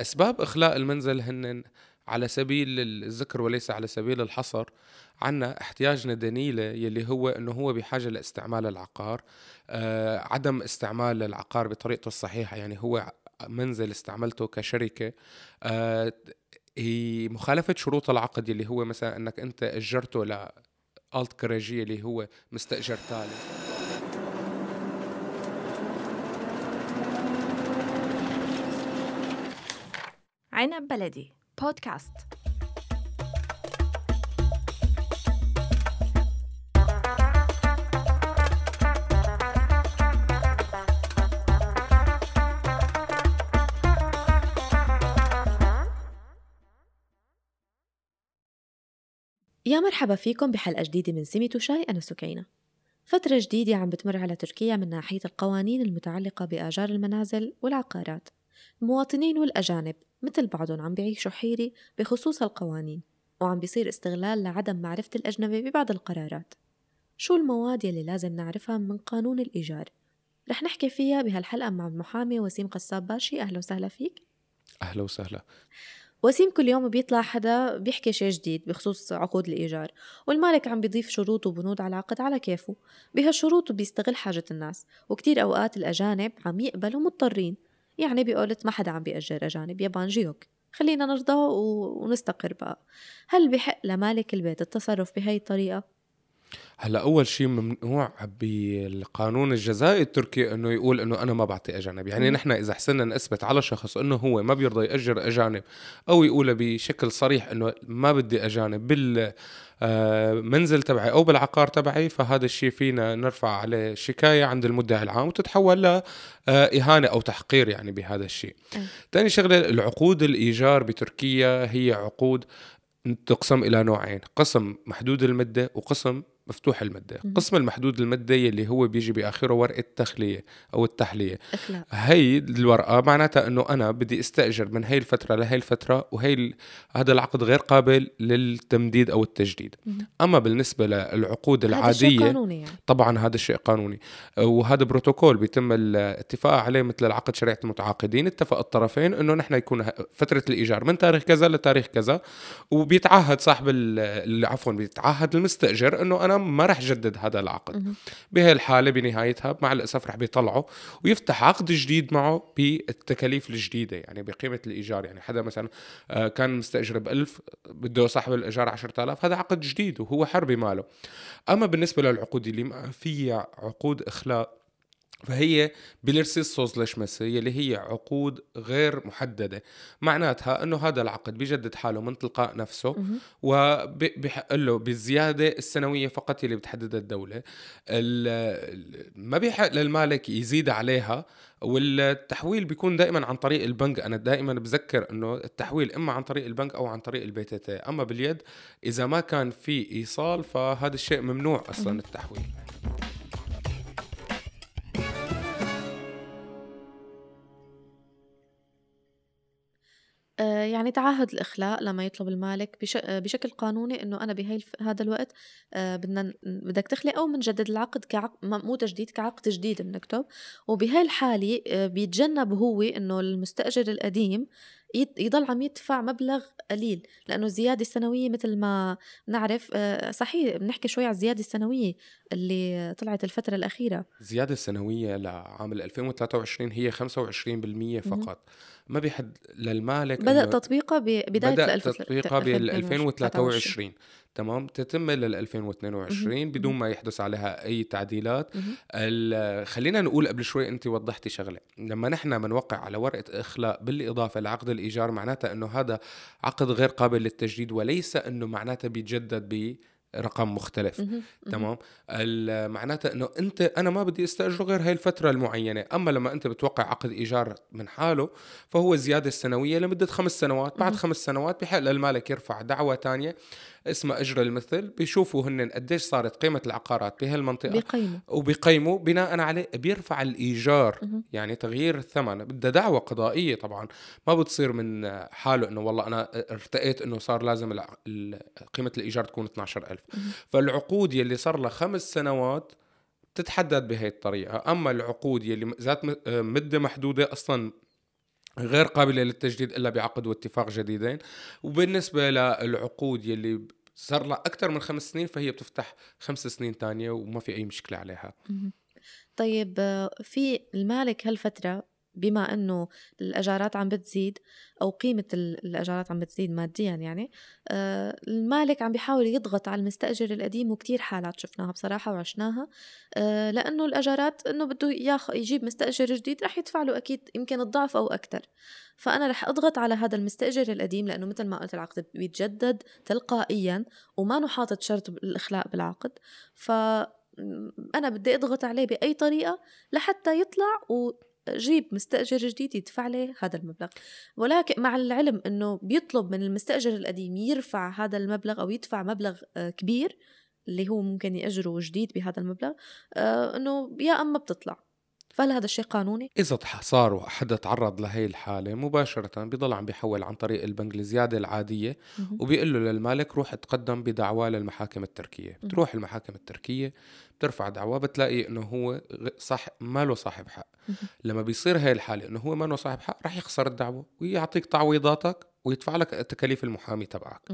أسباب إخلاء المنزل هن على سبيل الذكر وليس على سبيل الحصر عنا احتياجنا دنيلة يلي هو إنه هو بحاجة لاستعمال العقار آه عدم استعمال العقار بطريقته الصحيحة. يعني هو منزل استعملته كشركة آه مخالفة شروط العقد يلي هو مثلا إنك أنت أجرته لألت كراجية اللي هو مستأجر تالي. عنب بلدي. بودكاست. يا مرحبا فيكم بحلقة جديدة من سميت وشاي أنا سكينة. فترة جديدة عم بتمر على تركيا من ناحية القوانين المتعلقة بآجار المنازل والعقارات. المواطنين والأجانب مثل بعضهم عم بيعيشوا حيرة بخصوص القوانين وعم بيصير استغلال لعدم معرفة الأجنبي ببعض القرارات. شو المواد يلي لازم نعرفها من قانون الإيجار؟ رح نحكي فيها بهالحلقة مع المحامي وسيم قصاب باشي. أهلا وسهلا فيك. أهلا وسهلا. وسيم كل يوم بيطلع حدا بيحكي شيء جديد بخصوص عقود الإيجار والمالك عم بيضيف شروط وبنود على العقد على كيفه. بهالشروط بيستغل حاجة الناس وكتير أوقات الأجانب عم يقبلوا مضطرين. يعني بقولت ما حدا عم بيأجر أجانب يابان جيوك خلينا نرضى ونستقر بقى هل بحق لمالك البيت التصرف بهاي الطريقة؟ هلا أول شيء ممنوع بالقانون الجزائي التركي إنه يقول إنه أنا ما بعطي أجانب. يعني نحن إذا حسنا نثبت على شخص إنه هو ما بيرضى يأجر أجانب أو يقول بشكل صريح إنه ما بدي أجانب بال منزل تبعي أو بالعقار تبعي فهذا الشيء فينا نرفع عليه شكاية عند المدعي العام وتتحول ل إهانة أو تحقير يعني بهذا الشيء. ثاني شغلة العقود الإيجار بتركيا هي عقود تقسم إلى نوعين، قسم محدود المدة وقسم مفتوح المدة قسم المحدود المدة يلي هو بيجي بآخره ورقة تخلية أو التحلية إخلاء. هي الورقة معناتها أنه أنا بدي أستأجر من هاي الفترة لهي الفترة وهي هذا العقد غير قابل للتمديد أو التجديد مم. أما بالنسبة للعقود هذا العادية شيء قانوني يعني. طبعا هذا الشيء قانوني وهذا بروتوكول بيتم الاتفاق عليه مثل العقد شريعة المتعاقدين اتفق الطرفين أنه نحن يكون فترة الإيجار من تاريخ كذا لتاريخ كذا وبيتعهد صاحب عفوا بيتعهد المستأجر أنه أنا ما رح جدد هذا العقد. بهي الحالة بنهايتها مع الأسف رح بيطلعه ويفتح عقد جديد معه بالتكاليف الجديدة يعني بقيمة الإيجار. يعني حدا مثلا آه، كان مستأجر بألف بده صاحب الإيجار 10000 هذا عقد جديد وهو حر بماله أما بالنسبة للعقود اللي فيها عقود إخلاء فهي belirsiz sözleşmesi اللي هي عقود غير محددة. معناتها أنه هذا العقد بيجدد حاله من تلقاء نفسه وبيحق له بالزيادة السنوية فقط اللي بتحددها الدولة. ما بيحق للمالك يزيد عليها والتحويل بيكون دائما عن طريق البنك. أنا دائما بذكر إنه التحويل إما عن طريق البنك أو عن طريق ال PTT. أما باليد إذا ما كان في إيصال فهذا الشيء ممنوع أصلا التحويل. يعني تعهد الإخلاء لما يطلب المالك. آه، بشكل قانوني إنه أنا بهي. هذا الوقت آه، بدنا بدك تخلي أو بنجدد العقد كعقد مو تجديد كعقد جديد بنكتب وبهي الحالة بيتجنب هو إنه المستأجر القديم يضل عم يدفع مبلغ قليل لأنه الزيادة السنوية مثل ما نعرف آه، صحيح بنحكي شوي على الزيادة السنوية اللي طلعت الفترة الأخيرة. الزيادة السنوية لعام 2023 هي 25% فقط. ما بيحد للمالك بدأ تطبيقها ببدايه بدأ تطبيقها بال 2023 تمام؟ تتم لل 2022 بدون ما يحدث عليها أي تعديلات. خلينا نقول قبل شوي أنت وضحتي شغلة. لما نحن بنوقع على ورقة إخلاء بالإضافة لعقد الإيجار معناتها إنه هذا عقد غير قابل للتجديد وليس إنه معناتها بيتجدد ب رقم مختلف تمام؟ معناتها إنه أنت أنا ما بدي استاجره غير هاي الفترة المعينة. أما لما أنت بتوقع عقد إيجار من حاله فهو الزياده السنوية لمدة خمس سنوات. بعد خمس سنوات بحق للمالك يرفع دعوة ثانية اسمها أجر المثل. بيشوفوا هن قديش صارت قيمة العقارات بهالمنطقة بيقيموا. وبيقيموا بناء عليه بيرفع الإيجار. يعني تغيير الثمن. بدها دعوة قضائية طبعا. ما بتصير من حاله إنه والله أنا ارتقيت إنه صار لازم قيمة الإيجار تكون 12000 فالعقود يلي صار لها خمس سنوات تتحدد بهي الطريقة. أما العقود يلي ذات مدة محدودة أصلا غير قابلة للتجديد إلا بعقد واتفاق جديدين. وبالنسبة للعقود يلي صار لها أكثر من خمس سنين فهي بتفتح خمس سنين تانية وما في أي مشكلة عليها. طيب في المالك هالفترة بما أنه الأجارات عم بتزيد أو قيمة الأجارات عم بتزيد ماديا يعني آه، المالك عم بيحاول يضغط على المستأجر القديم وكتير حالات شفناها بصراحة وعشناها آه، لأنه الأجارات إنه بده ياخ يجيب مستأجر جديد رح يدفع له أكيد يمكن الضعف أو أكثر فأنا رح أضغط على هذا المستأجر القديم لأنه مثل ما قلت العقد بيتجدد تلقائيا وما حاطط شرط الإخلاء بالعقد. ف أنا بدي أضغط عليه بأي طريقة لحتى يطلع و جيب مستأجر جديد يدفع لي هذا المبلغ. ولكن مع العلم إنه بيطلب من المستأجر القديم يرفع هذا المبلغ أو يدفع مبلغ آه، كبير اللي هو ممكن يأجره جديد بهذا المبلغ آه، إنه يا أما بتطلع. فهل هذا الشيء قانوني؟ إذا صار وحدا تعرض لهي الحالة مباشرة بيضل عم بيحول عن طريق البنك الزيادة العادية وبيقول له للمالك روح تقدم بدعوى للمحاكم التركية. بتروح المحاكم التركية بترفع دعوى بتلاقي إنه هو صح ما له صاحب حق. لما بيصير هاي الحالة إنه هو ما له صاحب حق رح يخسر الدعوة ويعطيك تعويضاتك ويدفع لك تكاليف المحامي تبعك.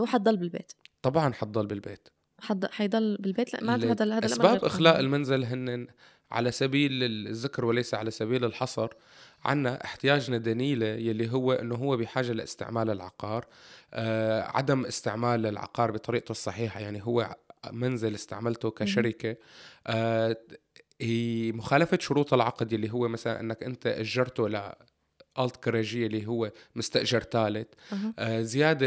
وحتضل بالبيت. طبعا حتضل بالبيت. حيضل بالبيت؟ لا ما هذا هذا أسباب إخلاء المنزل هن على سبيل الذكر وليس على سبيل الحصر عنا احتياجنا دنيلة يلي هو إنه هو بحاجة لاستعمال العقار آه عدم استعمال العقار بطريقته الصحيحة. يعني هو منزل استعملته كشركة آه هي مخالفة شروط العقد اللي هو مثلا إنك أنت أجرته الت كراجيه اللي هو مستأجر ثالث. آه زيادة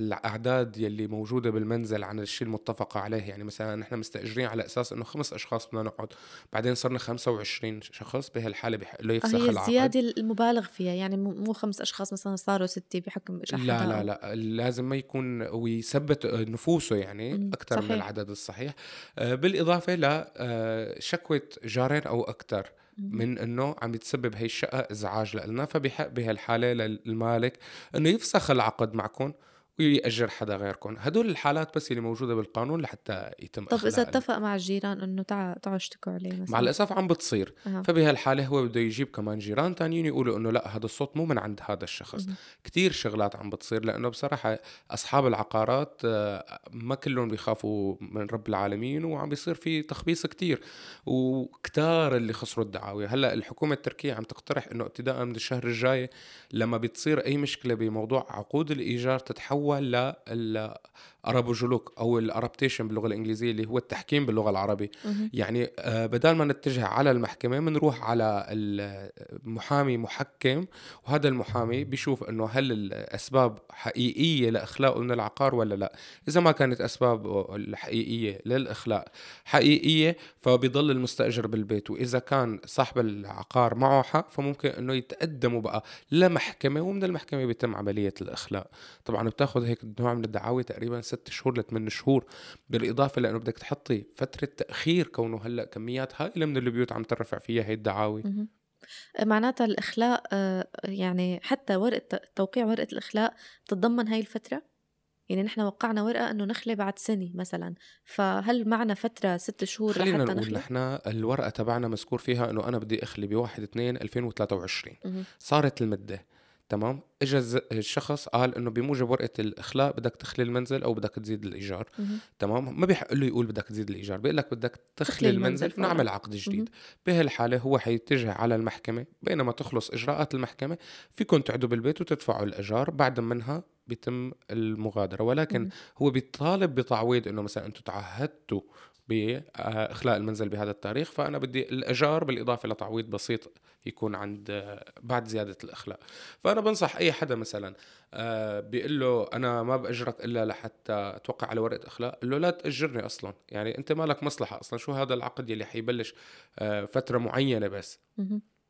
الأعداد يلي موجودة بالمنزل عن الشيء المتفق عليه. يعني مثلا نحن مستأجرين على أساس إنه خمس أشخاص بدنا نقعد. بعدين صرنا 25 شخص بهالحالة بحق له يفسخ هي العقد. الزيادة المبالغ فيها. يعني مو خمس أشخاص مثلا صاروا ستة بحكم لا لا لا. لازم ما يكون ويثبت نفوسه يعني أكثر من العدد الصحيح. آه بالإضافة لشكوى آه، جارين أو أكثر. من إنه عم يتسبب هي الشقة إزعاج لنا فبحق بهالحالة للمالك إنه يفسخ العقد معكم. ويأجر حدا غيركم هدول الحالات بس اللي موجودة بالقانون لحتى يتم طب إذا اتفق مع الجيران إنه تعا تعوا اشتكوا عليه مثلا. مع الأسف عم بتصير. أه. فبهالحالة هو بده يجيب كمان جيران تانيين يقولوا إنه لا هذا الصوت مو من عند هذا الشخص. مه. كتير شغلات عم بتصير لأنه بصراحة أصحاب العقارات آه، ما كلهم بيخافوا من رب العالمين وعم بيصير في تخبيص كتير. وكتار اللي خسروا الدعاوي. هلأ الحكومة التركية عم تقترح إنه ابتداء من الشهر الجاي لما بتصير أي مشكلة بموضوع عقود الإيجار تتحول تحول للارابوجولوك أو الارابتيشن باللغة الإنجليزية اللي هو التحكيم باللغة العربيه يعني آه، بدل ما نتجه على المحكمة بنروح على المحامي محكم وهذا المحامي بيشوف إنه هل الأسباب حقيقية لاخلاءه من العقار ولا لا. إذا ما كانت أسباب الحقيقيه للاخلاء حقيقية فبيضل المستأجر بالبيت. وإذا كان صاحب العقار معه حق فممكن إنه يتقدموا بقى لمحكمة ومن المحكمة بيتم عملية الاخلاء طبعا بتاخذ هيك نوع من الدعاوي تقريبا ست شهور لثمان شهور بالإضافة لأنه بدك تحطي فترة تأخير كونه هلأ كميات هائلة من البيوت عم ترفع فيها هي الدعاوي. معناتها الإخلاء آه، يعني حتى ورقة توقيع ورقة الإخلاء تتضمن هاي الفترة؟ يعني نحن وقعنا ورقة إنه نخلي بعد سنة مثلا فهل معنا فترة ست شهور خلينا نقول نخلي؟ نحن الورقة تبعنا مذكور فيها إنه أنا بدي أخلي بواحد اثنين 2023 صارت المدة. تمام؟ اجى الشخص قال إنه بموجب ورقة الإخلاء بدك تخلي المنزل أو بدك تزيد الإيجار. مم. تمام؟ ما بيحق له يقول بدك تزيد الإيجار بيقول لك بدك تخلي المنزل ونعمل عقد جديد. بهالحالة هو حيتجه على المحكمة بينما تخلص إجراءات المحكمة فيكم تقعدوا بالبيت وتدفعوا الإيجار بعد منها بيتم المغادرة. ولكن مم. هو بيطالب بتعويض إنه مثلا أنتم تعهدتوا بإخلاء المنزل بهذا التاريخ فأنا بدي الإيجار بالإضافة لتعويض بسيط يكون عند بعد زيادة الإخلاء. فأنا بنصح أي حدا مثلا آه، بيقول له أنا ما بأجرك إلا لحتى توقع على ورقة إخلاء قال له لا تأجرني أصلا. يعني أنت مالك مصلحة أصلا شو هذا العقد يلي حيبلش آه، فترة معينة بس.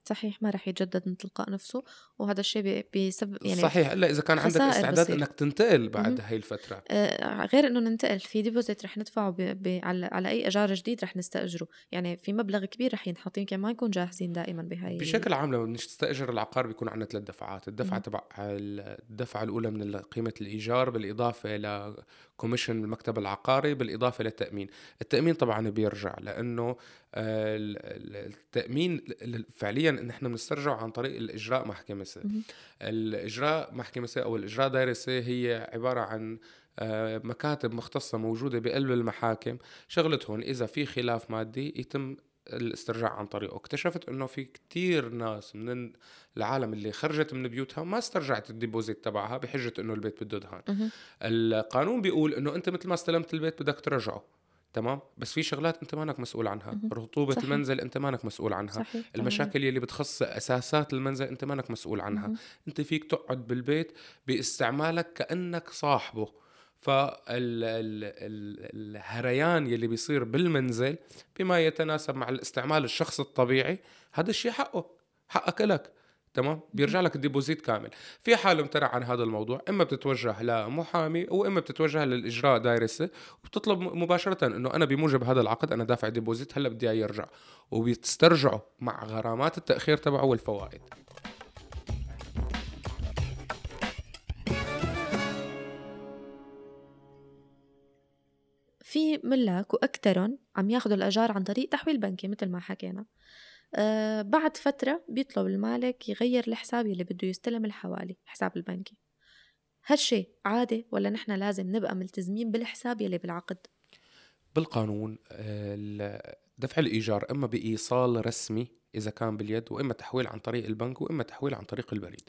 صحيح ما رح يتجدد من تلقاء نفسه وهذا الشيء بيسبب يعني صحيح. الا إذا كان عندك استعداد بصير. إنك تنتقل بعد هاي الفترة. آه غير إنه ننتقل في ديبوزيت رح ندفعه ب... ب... على... على أي إيجار جديد رح نستأجره. يعني في مبلغ كبير رح ينحط يمكن ما نكون جاهزين دائما بهاي بشكل عام لما نستأجر العقار بيكون عندنا ثلاث دفعات. الدفعة تبع الدفعة الأولى من قيمة الإيجار بالإضافة كوميشن المكتب العقاري بالإضافة للتأمين. التأمين طبعا بيرجع لأنه آه، التأمين فعليا ان إحنا بنسترجعه عن طريق الإجراء محكمة. الإجراء محكمة أو الإجراء دايرسي هي عبارة عن آه، مكاتب مختصة موجودة بقلب المحاكم. شغلتهم إذا في خلاف مادي يتم الاسترجاع عن طريقه اكتشفت إنه في كتير ناس من العالم اللي خرجت من بيوتها ما استرجعت ال deposit تبعها بحجة إنه البيت بده دهان. القانون بيقول إنه أنت مثل ما استلمت البيت بدك ترجعه تمام بس في شغلات أنت مانك مسؤول عنها مهم. رطوبة صحيح. المنزل أنت مانك مسؤول عنها صحيح. المشاكل يلي بتخص أساسات المنزل أنت مانك مسؤول عنها. أنت فيك تقعد بالبيت باستعمالك كأنك صاحبه فالهريان يلي بيصير بالمنزل بما يتناسب مع الاستعمال الشخص الطبيعي هذا الشيء حقه حقك لك تمام؟ بيرجع لك ال deposit كامل. في حال امتنع عن هذا الموضوع إما بتتوجه لمحامي واما بتتوجه لل icra dairesi وبتطلب مباشرة إنه أنا بموجب هذا العقد أنا دافع deposit هلأ بدي إياه يرجع وبتسترجعه مع غرامات التأخير تبعه والفوائد. في ملاك واكثرهم عم ياخذوا الأجار عن طريق تحويل بنكي مثل ما حكينا. أه بعد فترة بيطلب المالك يغير الحساب يلي بده يستلم الحوالي الحساب البنكي. هالشي عادي ولا نحن لازم نبقى ملتزمين بالحساب يلي بالعقد؟ بالقانون آه، دفع الإيجار إما بإيصال رسمي إذا كان باليد وإما تحويل عن طريق البنك وإما تحويل عن طريق البريد.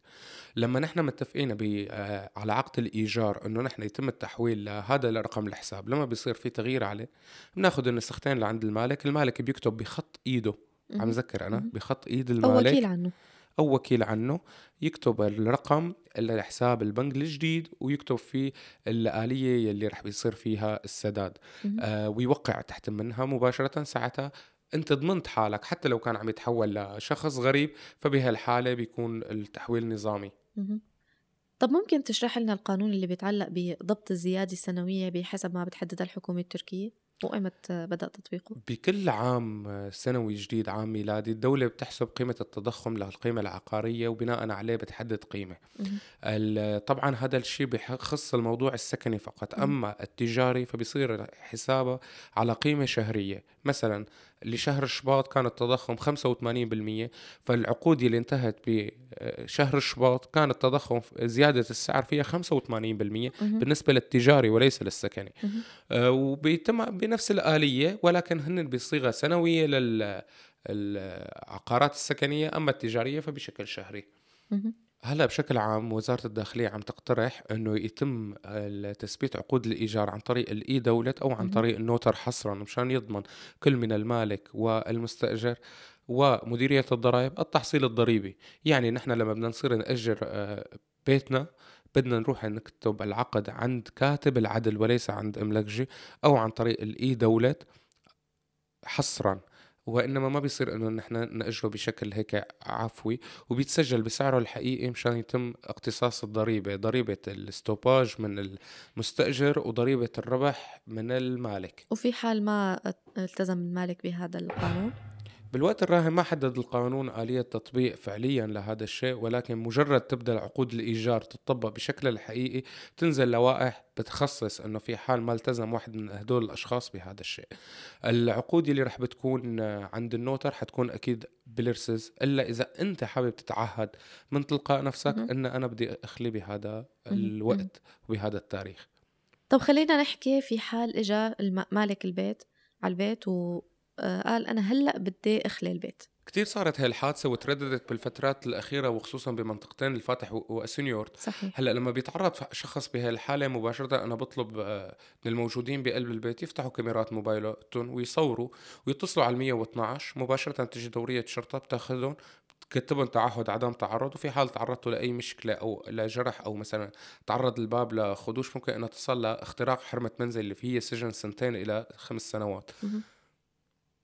لما نحن متفقين آه، على عقد الإيجار إنه نحن يتم التحويل لهذا الرقم الحساب لما بيصير في تغيير عليه بناخذ النسختين لعند المالك المالك بيكتب بخط إيده. عم. ذكر أنا؟ مهم. بخط إيد أو المالك. وكيل عنه. أو وكيل عنه يكتب الرقم لحساب البنك الجديد ويكتب فيه الآلية يلي رح بيصير فيها السداد. آه ويوقع تحت منها مباشرة ساعتها أنت ضمنت حالك حتى لو كان عم يتحول لشخص غريب فبهالحالة بيكون التحويل نظامي. طب ممكن تشرح لنا القانون اللي بيتعلق بضبط الزيادة السنوية بحسب ما بتحددها الحكومة التركية وإمتى بدأ تطبيقه؟ بكل عام سنوي جديد عام ميلادي الدولة بتحسب قيمة التضخم للقيمة العقارية وبناء عليه بتحدد قيمة طبعا هذا الشيء بيخص الموضوع السكني فقط. أما التجاري فبيصير حسابه على قيمة شهرية مثلا لشهر شباط كان التضخم 85% فالعقود اللي انتهت بشهر شباط كان التضخم زيادة السعر فيها 85% مهم. بالنسبة للتجاري وليس للسكني. آه، وبيتم بنفس الآلية ولكن هن بصيغة سنوية للعقارات السكنية أما التجارية فبشكل شهري. هلا بشكل عام وزارة الداخلية عم تقترح إنه يتم تثبيت عقود الإيجار عن طريق الإي دولت أو عن. طريق النوتر حصرا مشان يضمن كل من المالك والمستأجر ومديرية الضرائب التحصيل الضريبي يعني نحن لما بدنا نصير نأجر آه، بيتنا بدنا نروح نكتب العقد عند كاتب العدل وليس عند املكجي أو عن طريق الإي دولت حصرا وإنما ما بيصير إنه نحن نأجره بشكل هيك عفوي وبيتسجل بسعره الحقيقي مشان يتم اقتصاص الضريبة ضريبة الاستوباج من المستأجر وضريبة الربح من المالك. وفي حال ما التزم المالك بهذا القانون؟ بالوقت الراهن ما حدد القانون آلية تطبيق فعليا لهذا الشيء ولكن مجرد تبدأ عقود الإيجار تطبق بشكل الحقيقي تنزل لوائح بتخصص إنه في حال ما التزم واحد من هدول الأشخاص بهذا الشيء العقود اللي رح بتكون عند ال noter حتكون أكيد belirsiz إلا إذا أنت حابب تتعهد من تلقاء نفسك. إن أنا بدي أخلي بهذا. الوقت وبهذا التاريخ طب خلينا نحكي في حال الم- مالك البيت على البيت وقال أنا هلأ بدي أخلي البيت. كتير صارت هاي الحادثة وترددت بالفترات الأخيرة وخصوصا بمنطقتين الفاتح وإسنيورت صحيح. هلأ لما بيتعرض شخص بهي الحالة مباشرة أنا بطلب آه، من الموجودين بقلب البيت يفتحوا كاميرات موبايلاتهم ويصوروا ويتصلوا على ال 112 مباشرة تجي دورية شرطة بتاخذهم تكتبهم تعهد عدم تعرض. وفي حال تعرضتوا لأي مشكلة أو لجرح أو مثلا تعرض الباب لخدوش ممكن أنها تصل لاختراق حرمة منزل اللي فيه سجن سنتين إلى خمس سنوات.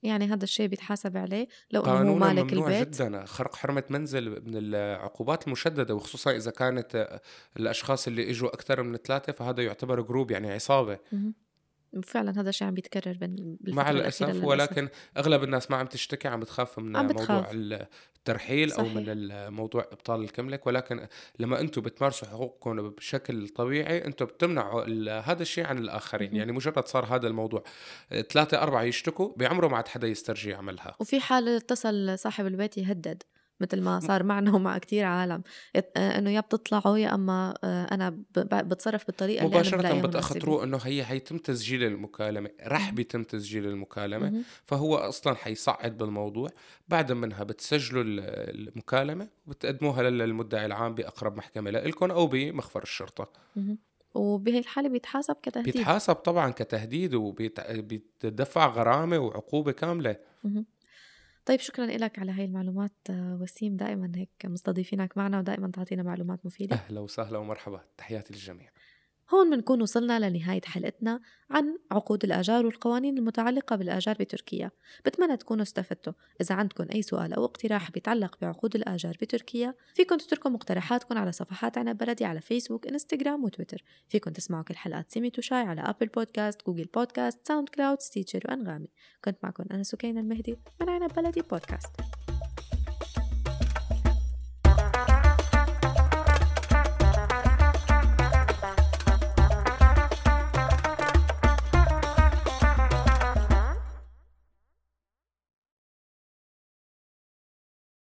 يعني هذا الشيء بيتحاسب عليه لو إنه هو مالك البيت جدا خرق حرمة منزل من العقوبات المشددة وخصوصا إذا كانت الأشخاص اللي إجوا أكثر من ثلاثة فهذا يعتبر جروب يعني عصابة مهم. فعلا هذا الشيء عم بيتكرر مع الأسف ولكن أغلب الناس ما عم تشتكي عم بتخاف من عم موضوع بتخاف. الترحيل أو صحيح. من الموضوع إبطال الكملك ولكن لما أنتم بتمارسوا حقوقكم بشكل طبيعي أنتم بتمنعوا هذا الشيء عن الآخرين مهم. يعني مجرد صار هذا الموضوع ثلاثة أربعة يشتكوا بعمره ما عاد حدا يسترجي يعملها وفي حال اتصل صاحب البيت يهدد مثل ما صار معنا ومع كتير عالم. آه، إنه يا بتطلعوا يا أما آه، أنا بتصرف بالطريقة مباشرة اللي بتاخطروا إنه هي حيتم تسجيل المكالمة رح بيتم تسجيل المكالمة فهو أصلا حيصعد بالموضوع. بعد منها بتسجلوا المكالمة وبتقدموها للمدعي العام بأقرب محكمة لكم أو بمخفر الشرطة. وبهي الحالة بيتحاسب كتهديد. بيتحاسب طبعا كتهديد وبيتدفع غرامة وعقوبة كاملة. طيب شكرا لك على هاي المعلومات وسيم دائما هيك مستضيفينك معنا ودائما تعطينا معلومات مفيدة. أهلا وسهلا ومرحبا. تحياتي للجميع. هون بنكون وصلنا لنهاية حلقتنا عن عقود الآجار والقوانين المتعلقة بالآجار بتركيا. بتمنى تكونوا استفدتوا. إذا عندكم أي سؤال أو اقتراح بيتعلق بعقود الآجار بتركيا فيكم تتركوا مقترحاتكم على صفحات عنب بلدي على فيسبوك إنستغرام وتويتر. فيكم تسمعوا كل حلقات سيميت وشاي على أبل بودكاست جوجل بودكاست ساوند كلاود ستيتشر وأنغامي. كنت معكم أنا سكينة المهدي من عنب بلدي بودكاست.